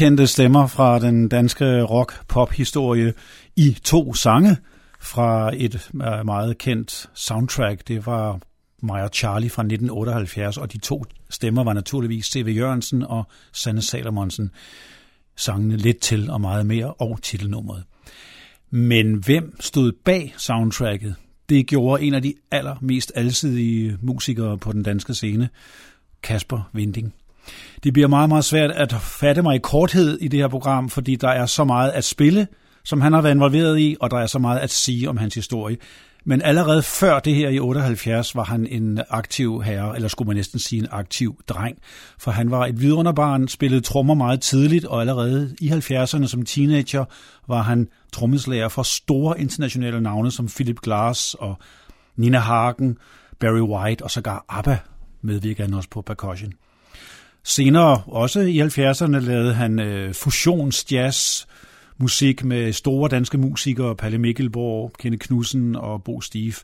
velkendte stemmer fra den danske rock-pop-historie i to sange fra et øh, meget kendt soundtrack. Det var Maja Charlie fra 1978, og de to stemmer var naturligvis C.V. Jørgensen og Sanne Salomonsen. Sangene lidt til og meget mere, og titelnummeret. Men hvem stod bag soundtracket? Det gjorde en af de allermest alsidige musikere på den danske scene, Kasper Vinding. Det bliver meget, meget svært at fatte mig i korthed i det her program, fordi der er så meget at spille, som han har været involveret i, og der er så meget at sige om hans historie. Men allerede før det her i 78 var han en aktiv herre, eller skulle man næsten sige en aktiv dreng, for han var et vidunderbarn, spillede trommer meget tidligt, og allerede i 70'erne som teenager var han trommeslager for store internationale navne som Philip Glass og Nina Hagen, Barry White og sågar ABBA medvirker han også på percussion. Senere, også i 70'erne, lavede han øh, fusionsjazz, musik med store danske musikere, Palle Mikkelborg, Kenneth Knudsen og Bo Steve.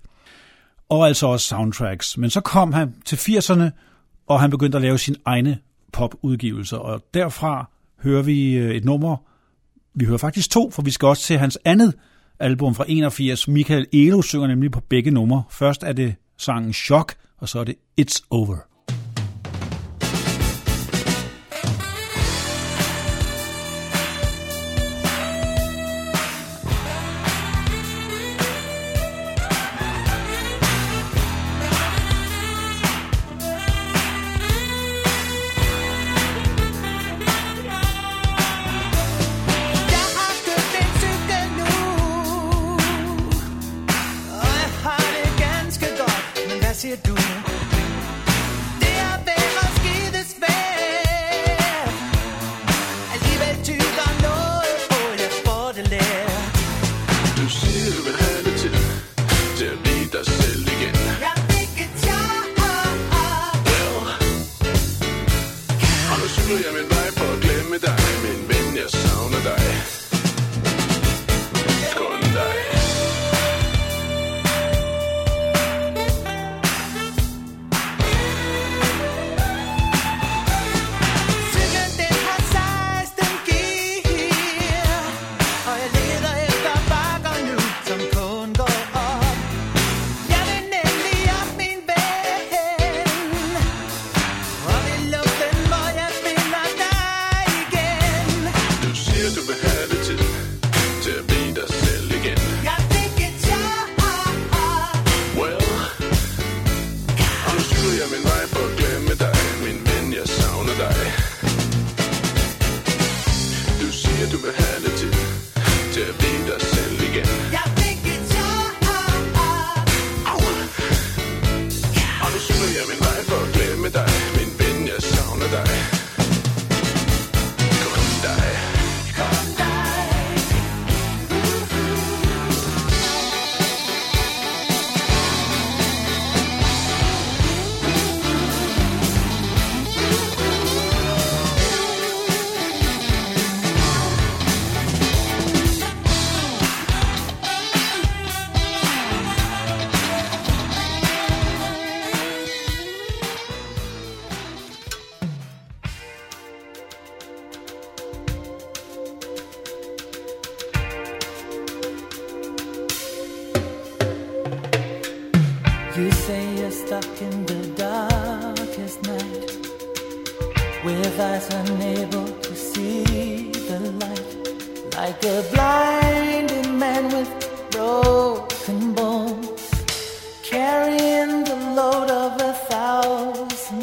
Og altså også soundtracks. Men så kom han til 80'erne, og han begyndte at lave sine egne popudgivelser. Og derfra hører vi øh, et nummer, vi hører faktisk to, for vi skal også til hans andet album fra 81. Michael Elo synger nemlig på begge numre. Først er det sangen Shock, og så er det It's Over.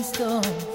storm.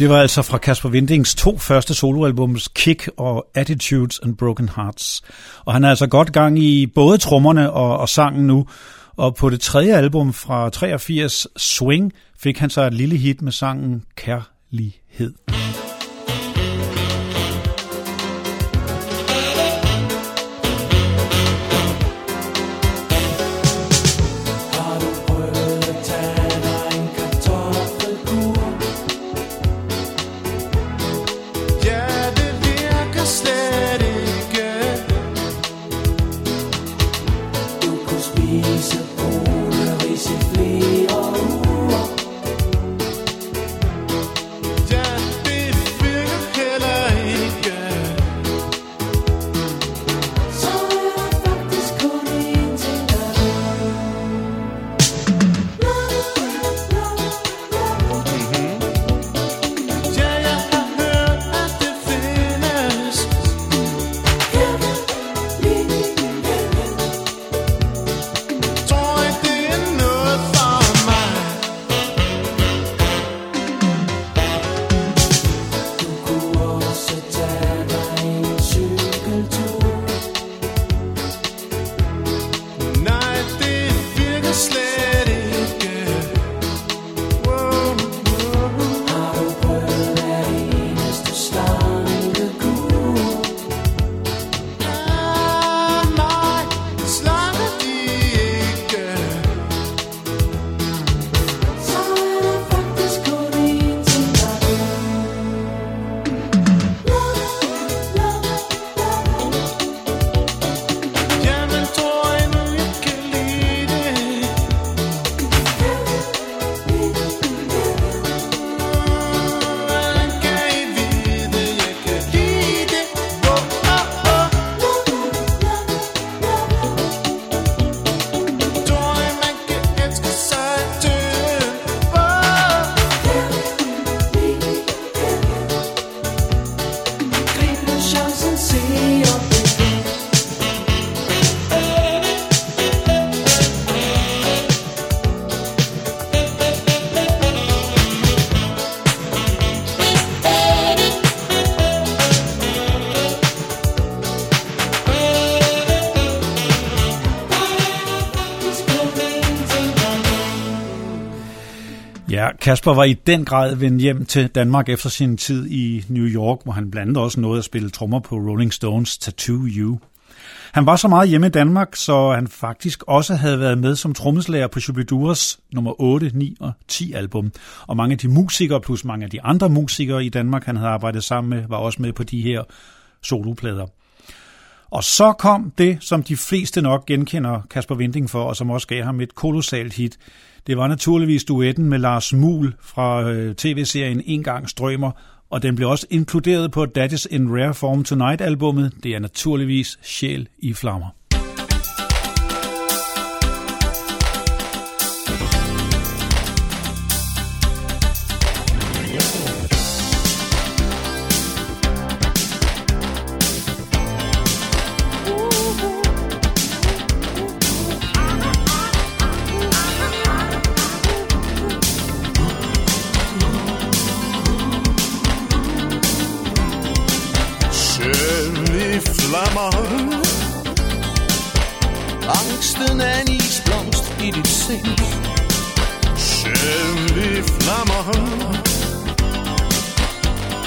Det var altså fra Kasper Vindings to første soloalbums, Kick og Attitudes and Broken Hearts. Og han er altså godt gang i både trommerne og, og sangen nu. Og på det tredje album fra 83, Swing, fik han så et lille hit med sangen Kærlighed. Kasper var i den grad vendt hjem til Danmark efter sin tid i New York, hvor han blandt andet også nåede at spille trommer på Rolling Stones Tattoo You. Han var så meget hjemme i Danmark, så han faktisk også havde været med som trommeslager på Shubiduras nummer 8, 9 og 10 album. Og mange af de musikere, plus mange af de andre musikere i Danmark, han havde arbejdet sammen med, var også med på de her soloplader. Og så kom det, som de fleste nok genkender Kasper Vinding for, og som også gav ham et kolossalt hit, det var naturligvis duetten med Lars Mul fra øh, tv-serien En gang strømmer, og den blev også inkluderet på That is in Rare Form Tonight-albummet. Det er naturligvis Sjæl i Flammer. Flammer Angsten er en isblomst i dit sind. Sjæl flammer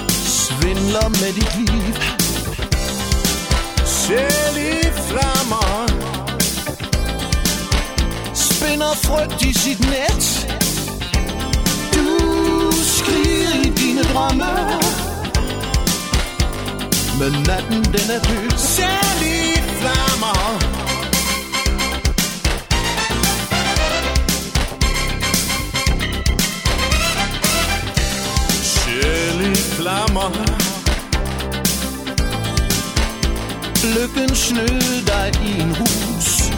Svindler med dit liv. Sjæl flammer. Spinder frygt i sit net. Du skriger i dine drømme. Men natten den er død Særlige flammer. Særlige flammer. Lykken snød dig i en hus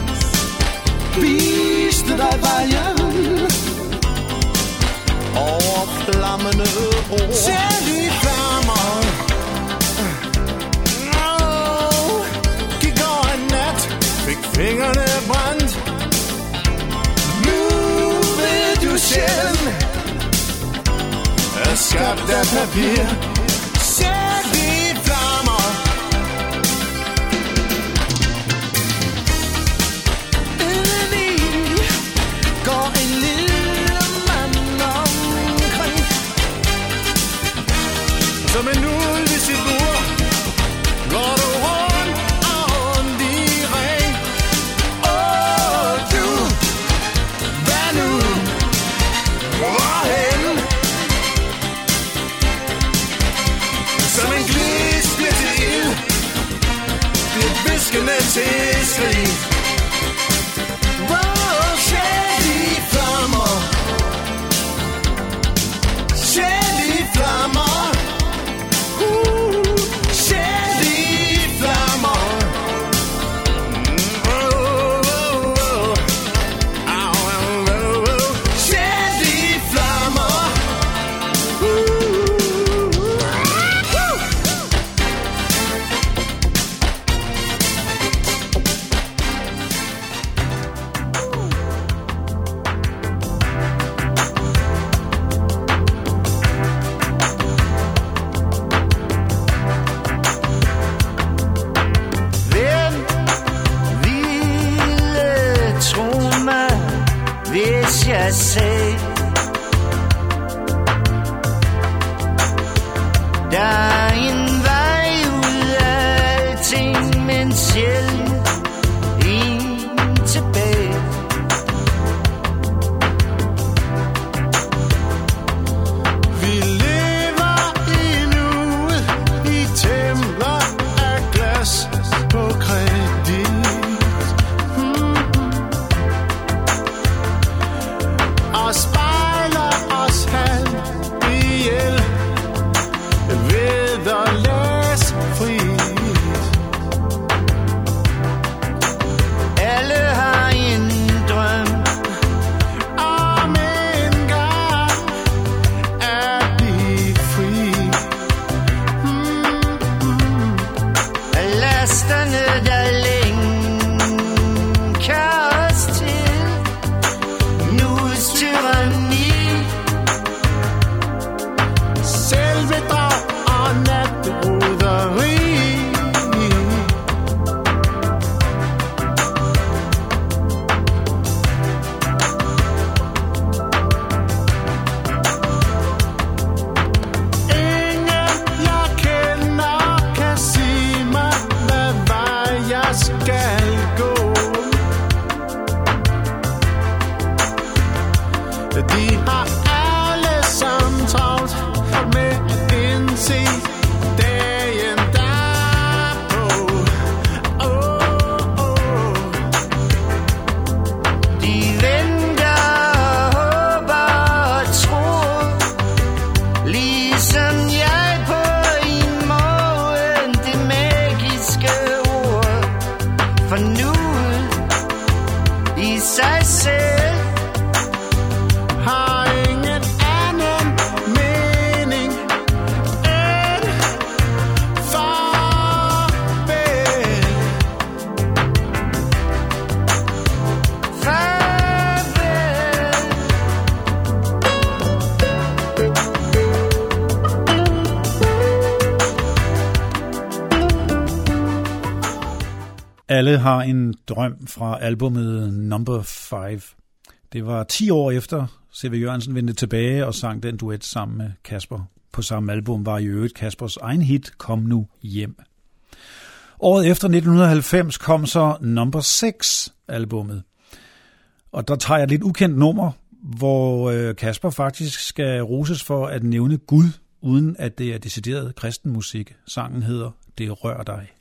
Viste dig vejen. Over flammende ord. Særlige flammer. Fingrene er brændt. Nu ved du sjæl Er skabt af papir Sjæl i flammer. Indeni går en lille mand omkring. Som en ulv Har en drøm fra albumet Number 5. Det var 10 år efter, C.V. Jørgensen vendte tilbage og sang den duet sammen med Kasper. På samme album var i øvrigt Kaspers egen hit Kom nu hjem. Året efter 1990 kom så Number 6 albummet. Og der tager jeg et lidt ukendt nummer, hvor øh, Kasper faktisk skal roses for at nævne Gud, uden at det er decideret kristen musik. Sangen hedder Det rør dig.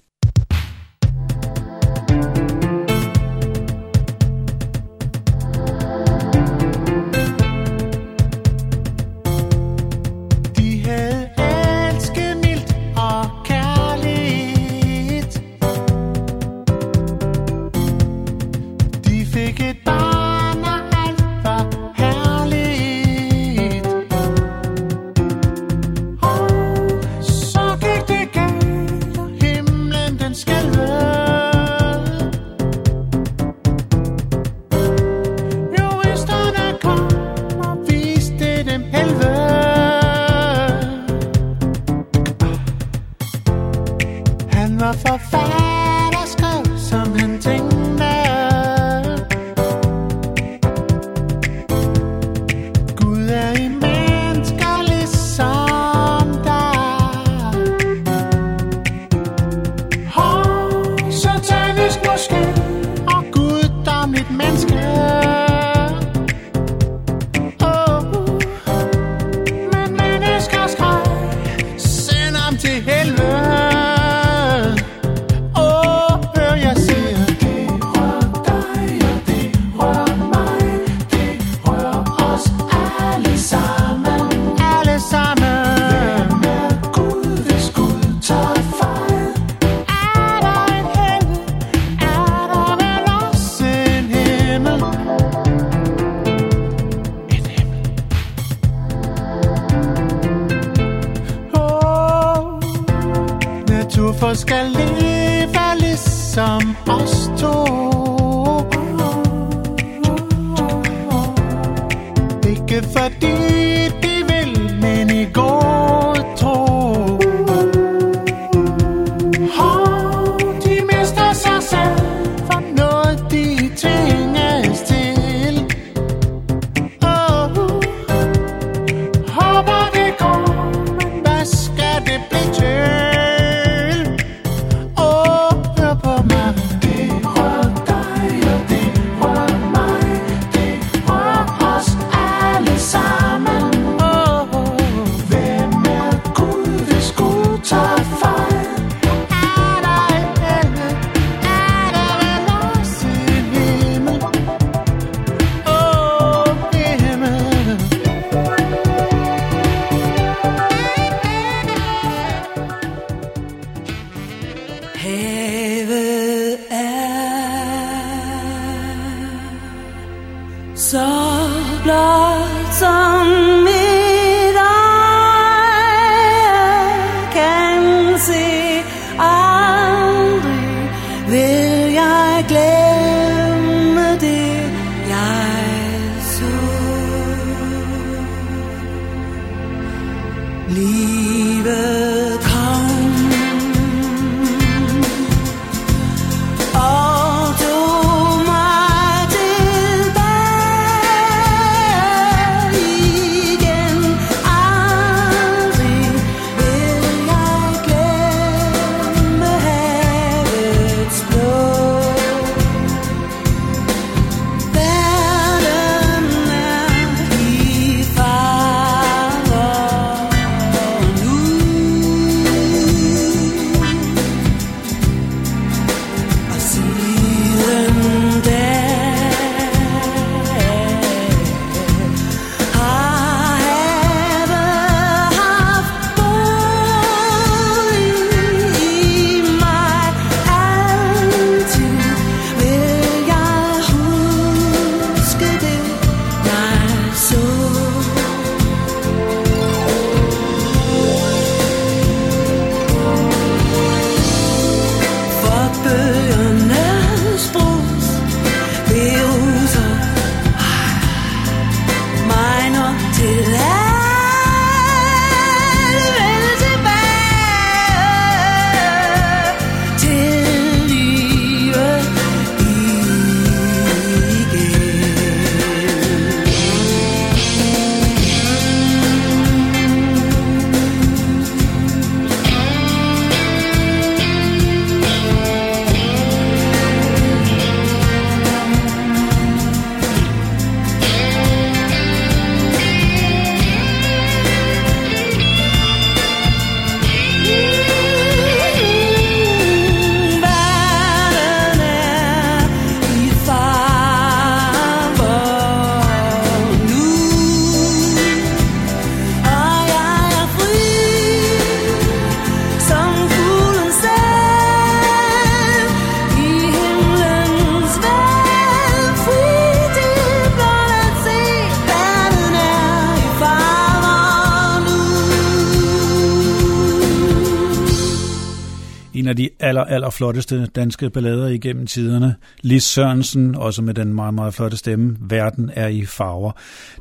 Flotteste danske ballader igennem tiderne. Lis Sørensen, også med den meget, meget flotte stemme, Verden er i farver.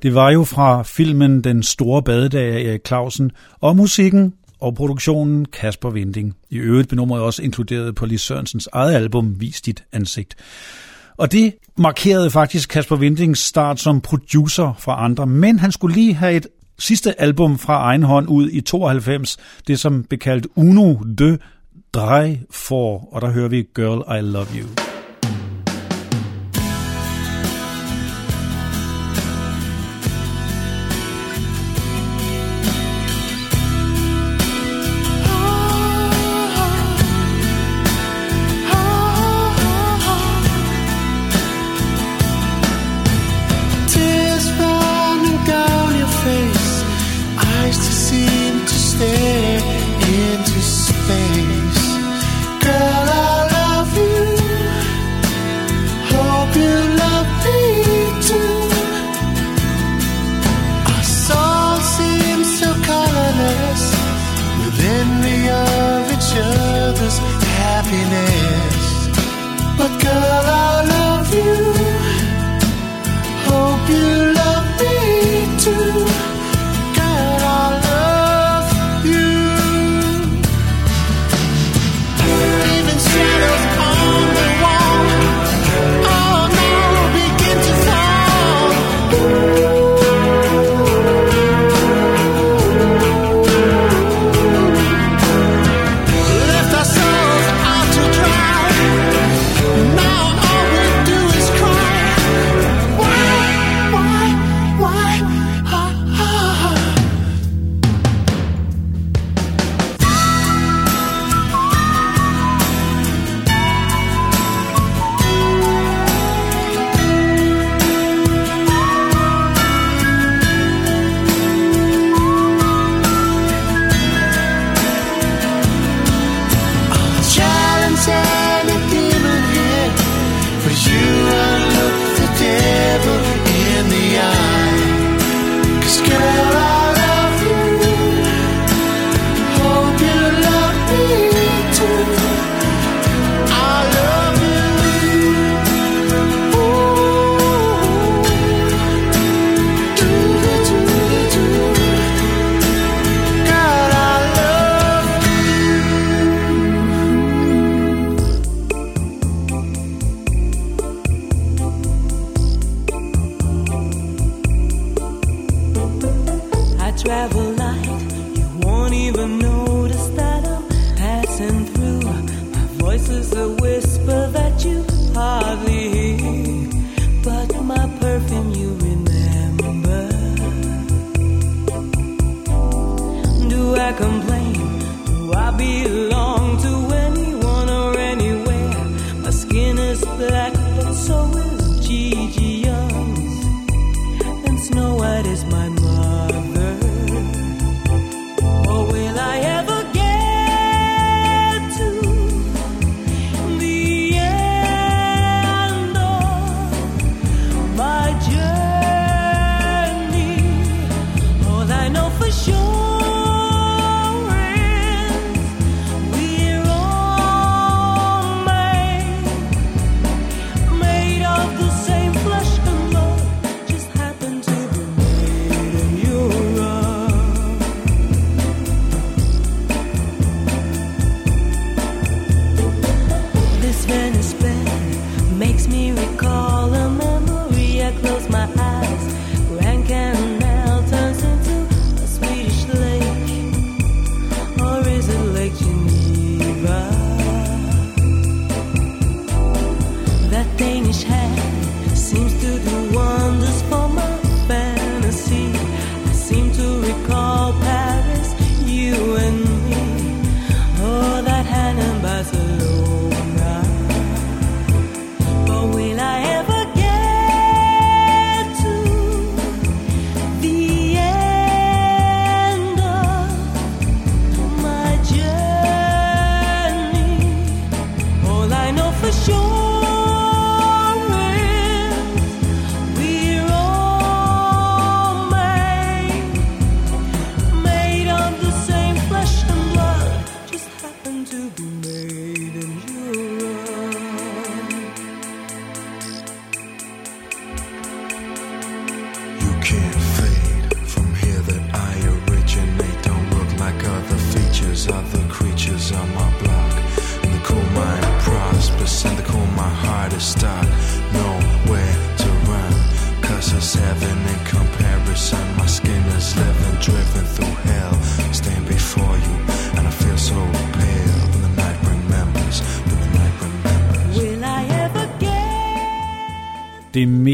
Det var jo fra filmen Den Store Badedag af Erik Clausen, og musikken og produktionen Kasper Vinding. I øvrigt blev nummeret også inkluderet på Lis Sørensens eget album Vis dit ansigt. Og det markerede faktisk Kasper Vindings start som producer for andre, men han skulle lige have et sidste album fra egen hånd ud i 92, det som blev kaldt Uno de Drej for, og der hører vi Girl I Love You.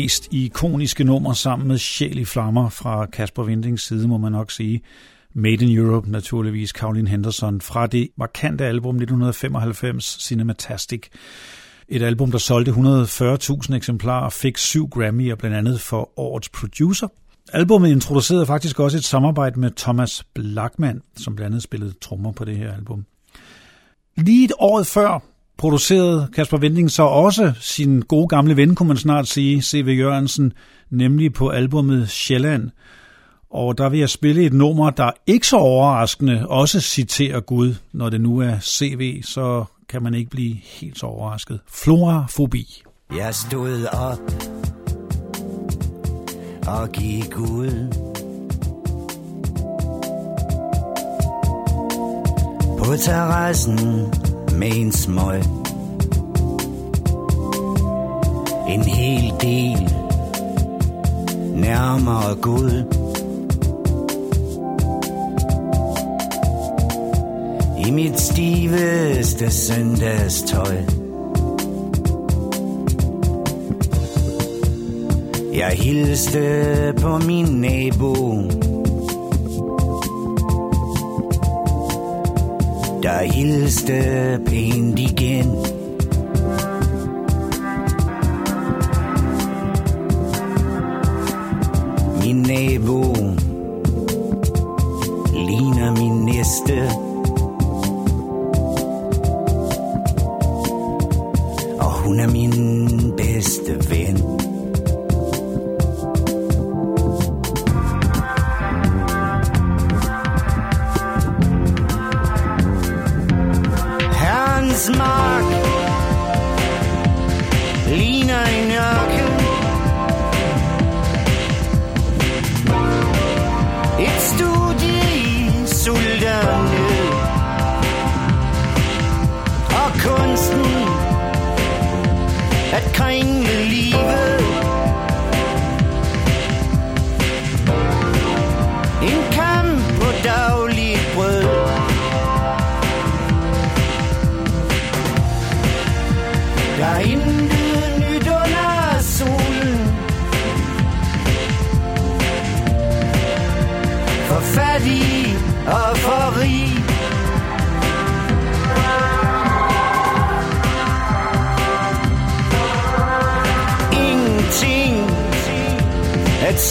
Mest ikoniske nummer sammen med Sjæl i Flammer fra Kasper Vindings side, må man nok sige. Made in Europe, naturligvis Caroline Henderson, fra det markante album 1995, Cinematastic. Et album, der solgte 140.000 eksemplarer og fik syv Grammy'er, blandt andet for årets producer. Albummet introducerede faktisk også et samarbejde med Thomas Blackman, som blandt andet spillede trommer på det her album. Lige et år før producerede Kasper Vending så også sin gode gamle ven, kunne man snart sige, C.V. Jørgensen, nemlig på albumet Sjælland. Og der vil jeg spille et nummer, der ikke så overraskende også citerer Gud. Når det nu er CV, så kan man ikke blive helt så overrasket. Florafobi. Jeg stod op og gik ud På terrassen med en smøg En hel del. Nærmere Gud. I mit stiveste søndagstøj. Jeg hilste på min nabo. Der hilste pænt igen. Min nabo ligner min næste.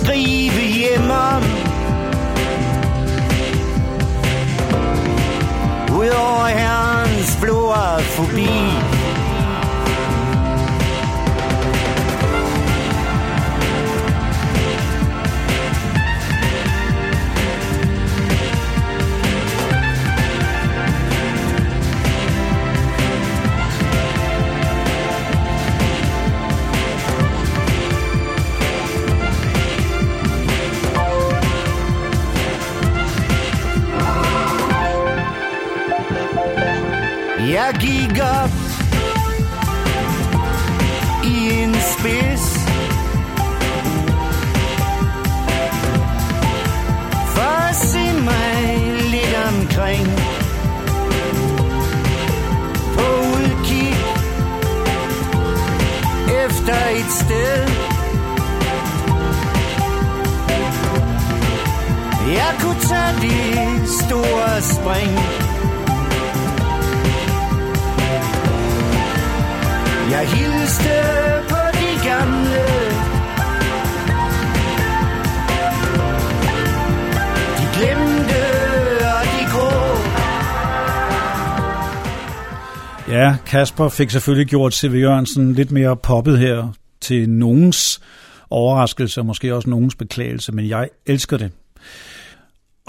Skrive hjem om. Udover herrens flora forbi op i en spids. For at se mig lidt omkring. På udkig efter et sted. Jeg kunne tage det store spring. Jeg hilste på de gamle De glemte og de grå Ja, Kasper fik selvfølgelig gjort C.V. Jørgensen lidt mere poppet her til nogens overraskelse, og måske også nogens beklagelse, men jeg elsker det.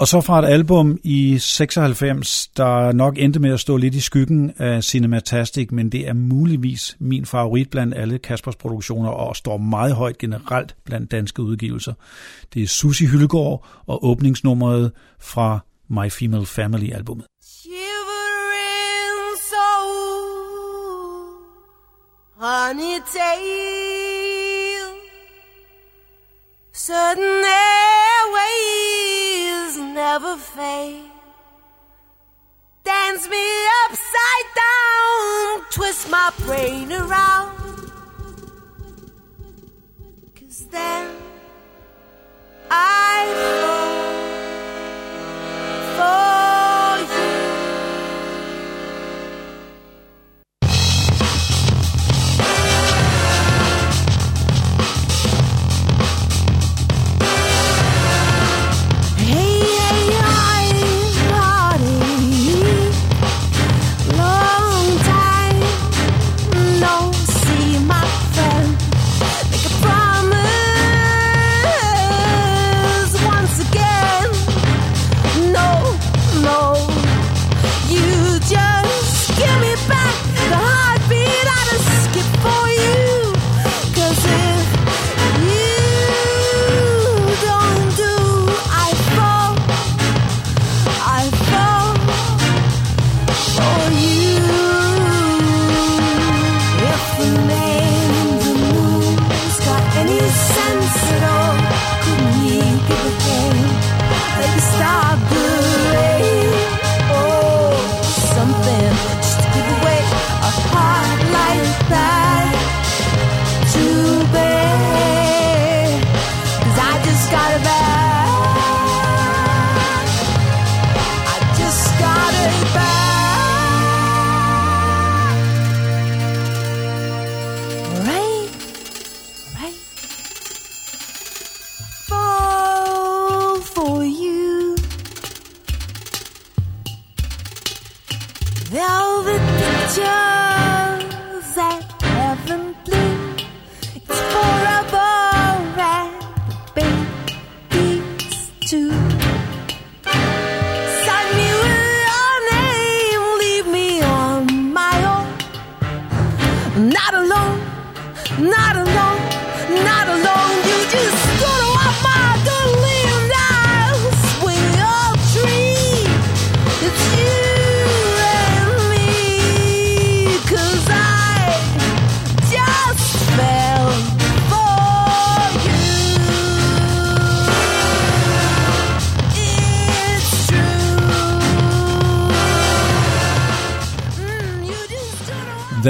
Og så fra et album i 96, der nok endte med at stå lidt i skyggen af Cinematastic, men det er muligvis min favorit blandt alle Kaspers produktioner, og står meget højt generelt blandt danske udgivelser. Det er Susi Hyllegaard og åbningsnummeret fra My Female Family albumet. Shivering soul, honey tail, sudden airways never fade. Dance me upside down, twist my brain around. Cause then I fall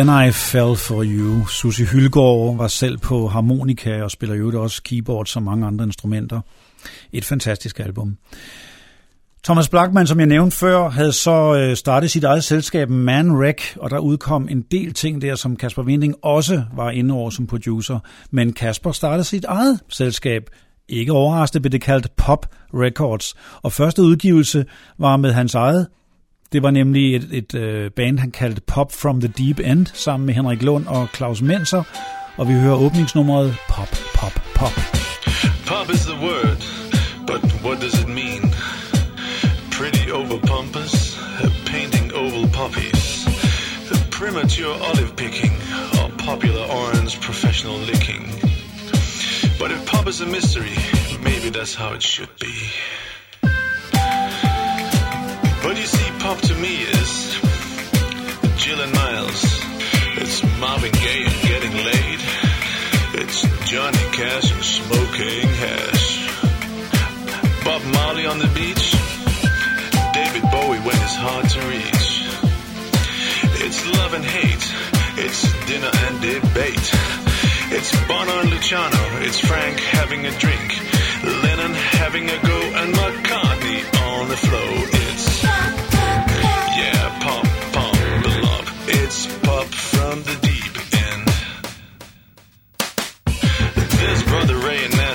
Then I Fell For You. Susie Hylgaard var selv på harmonika og spiller jo også keyboard som mange andre instrumenter. Et fantastisk album. Thomas Blackman, som jeg nævnte før, havde så øh, startet sit eget selskab Man Rec, og der udkom en del ting der, som Kasper Winding også var inde over som producer. Men Kasper startede sit eget selskab. Ikke overraskende blev det kaldt Pop Records, og første udgivelse var med hans eget det var nemlig et, et øh, band, han kaldte Pop from the Deep End, sammen med Henrik Lund og Claus Menser. Og vi hører åbningsnummeret Pop, Pop, Pop. Pop is the word, but what does it mean? Pretty over pompous, painting oval poppies, The premature olive picking, or popular orange professional licking. But if pop is a mystery, maybe that's how it should be. But you see, pop to me is Jill and Miles. It's Marvin Gaye and getting laid. It's Johnny Cash and smoking hash. Bob Marley on the beach. David Bowie when it's hard to reach. It's love and hate. It's dinner and debate. It's Bono and Luciano. It's Frank having a drink. Lennon having a go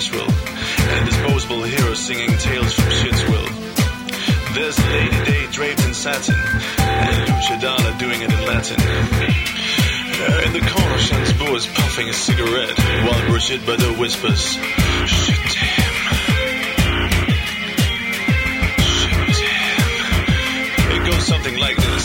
Nashville, and disposable heroes singing tales from Shitsville. There's Lady Day draped in satin, and Lucia Dalla doing it in Latin. Uh, in the corner, Shansboo is puffing a cigarette, while Brigitte Bardot whispers, Shit, damn. Shit, damn. It goes something like this.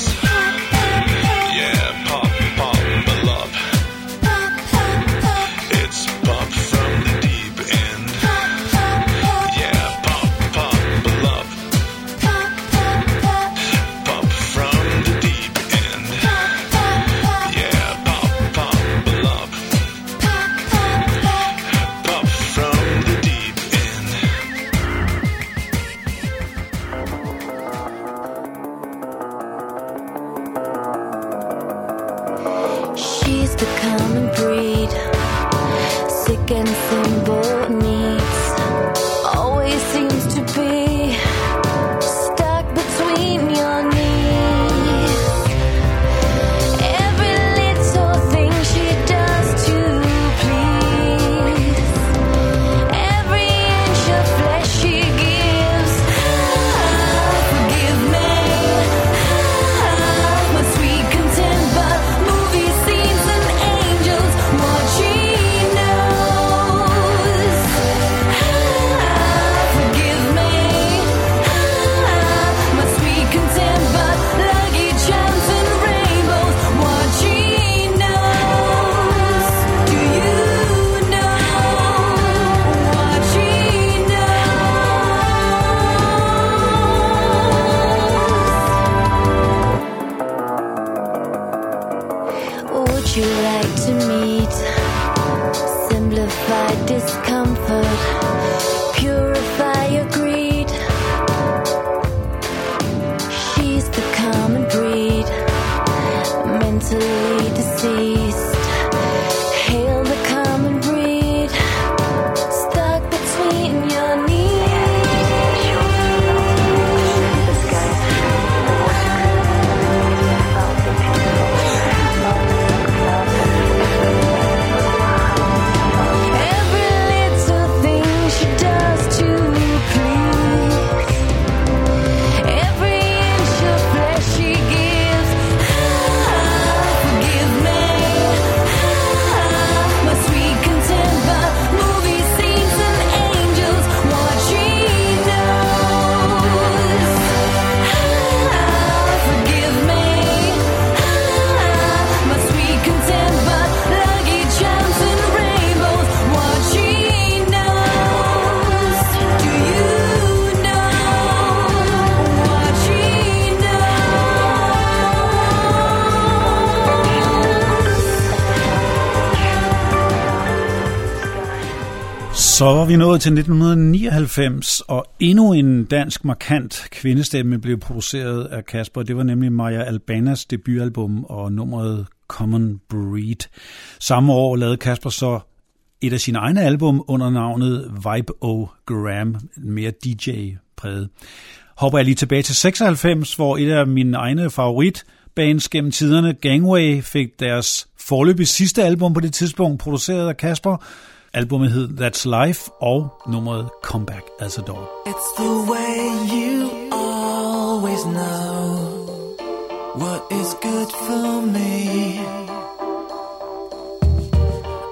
Så var vi nået til 1999, og endnu en dansk markant kvindestemme blev produceret af Kasper. Det var nemlig Maja Albanas debutalbum og nummeret Common Breed. Samme år lavede Kasper så et af sine egne album under navnet Vibe O Graham, mere DJ-præget. Hopper jeg lige tilbage til 96, hvor et af mine egne favorit bands gennem tiderne, Gangway, fik deres forløbig sidste album på det tidspunkt, produceret af Kasper. Albumet hed That's Life og nummeret Comeback As A Dog. It's the way you always know what is good for me.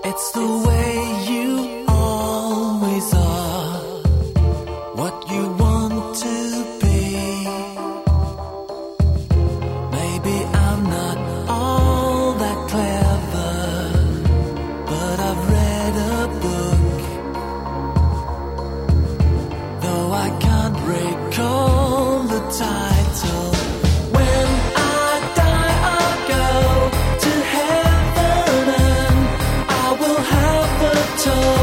It's the way you a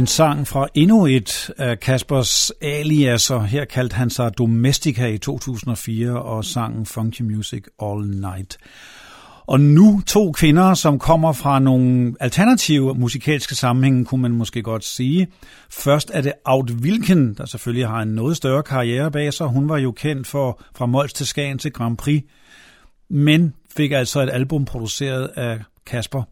en sang fra endnu et af Kaspers aliaser. Her kaldte han sig Domestica i 2004 og sangen Funky Music All Night. Og nu to kvinder, som kommer fra nogle alternative musikalske sammenhænge, kunne man måske godt sige. Først er det Aud Wilken, der selvfølgelig har en noget større karriere bag sig. Hun var jo kendt for fra Mols til Skagen til Grand Prix, men fik altså et album produceret af Kasper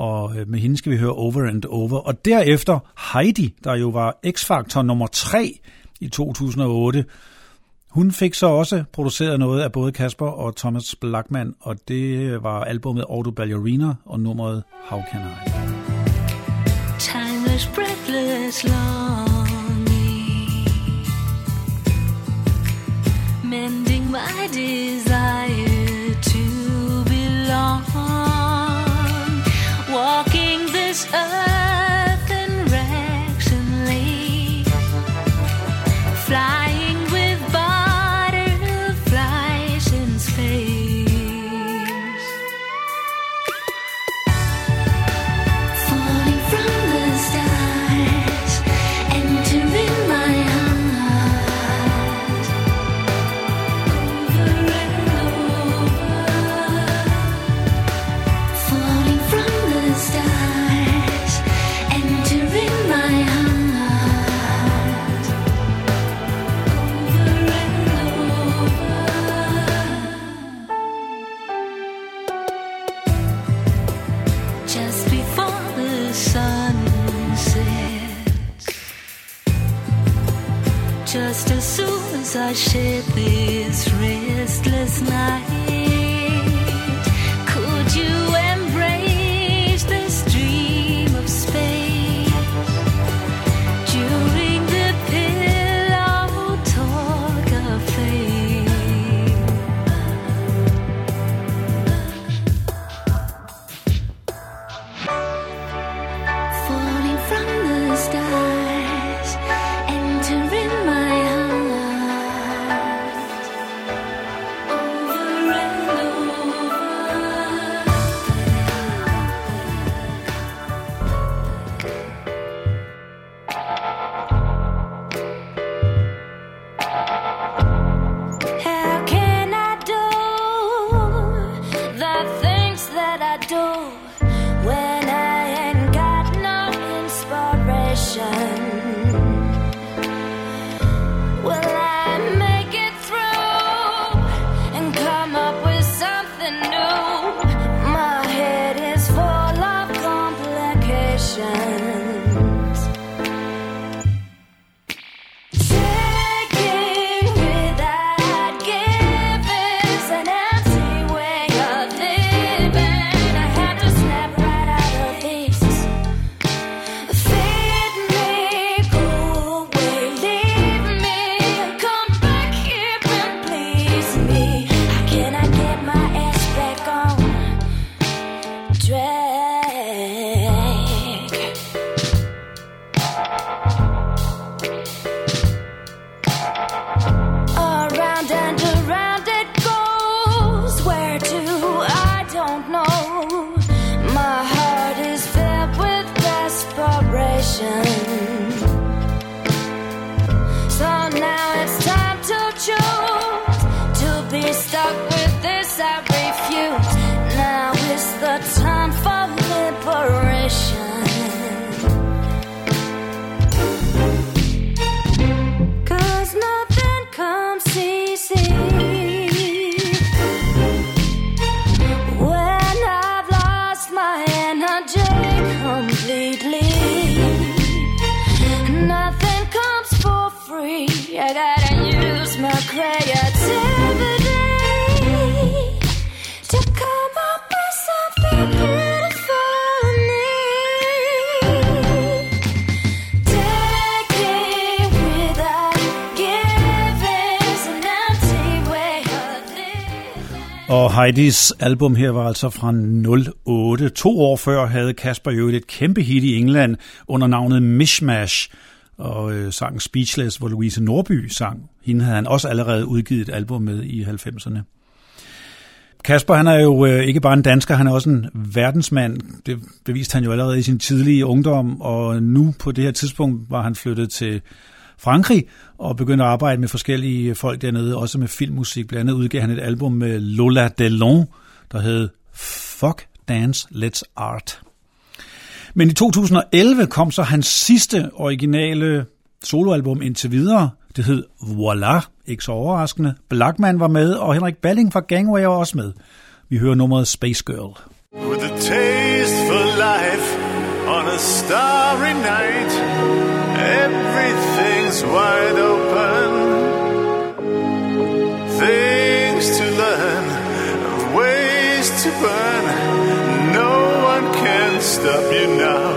og øh, med hende skal vi høre Over and Over. Og derefter Heidi, der jo var X-Factor nummer 3 i 2008. Hun fik så også produceret noget af både Kasper og Thomas Blackman, og det var albumet Auto Ballerina og nummeret How Can I? Time is breathless longing, mending my desire to belong, us. as I shape this restless night. That I use my creativity to come up with something beautiful in me. Taking without giving is an empty way of living. Og Heidis album her var altså fra 08. To år før havde Kasper jo et kæmpe hit i England under navnet Mishmash, og øh, sangen Speechless, hvor Louise Norby sang. Hende havde han også allerede udgivet et album med i 90'erne. Kasper, han er jo øh, ikke bare en dansker, han er også en verdensmand. Det beviste han jo allerede i sin tidlige ungdom, og nu på det her tidspunkt var han flyttet til Frankrig og begyndte at arbejde med forskellige folk dernede, også med filmmusik. Blandt andet udgav han et album med Lola Delon, der hed Fuck Dance Let's Art. Men i 2011 kom så hans sidste originale soloalbum indtil videre. Det hed Voila, ikke så overraskende. Blackman var med, og Henrik Balling fra Gangway var også med. Vi hører nummeret Space Girl. With a taste for life on a starry night, everything's wide open. Stop you now,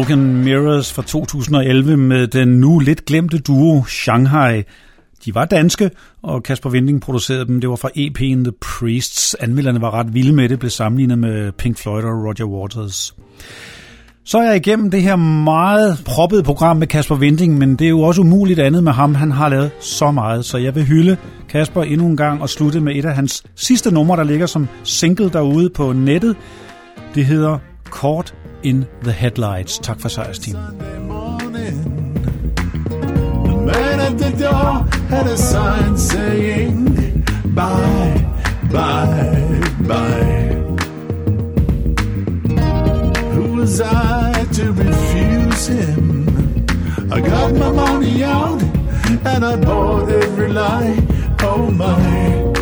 Smoke and Mirrors fra 2011 med den nu lidt glemte duo Shanghai. De var danske, og Kasper Vinding producerede dem. Det var fra EP'en The Priests. Anmelderne var ret vilde med det, blev sammenlignet med Pink Floyd og Roger Waters. Så er jeg igennem det her meget proppede program med Kasper Vinding, men det er jo også umuligt andet med ham. Han har lavet så meget, så jeg vil hylde Kasper endnu en gang og slutte med et af hans sidste numre, der ligger som single derude på nettet. Det hedder Kort in the Headlights. Tak for sejrsteamen. Man at the door had a sign saying, Bye, bye, bye. Who was I to refuse him? I got my money out and I bought every lie. Oh my.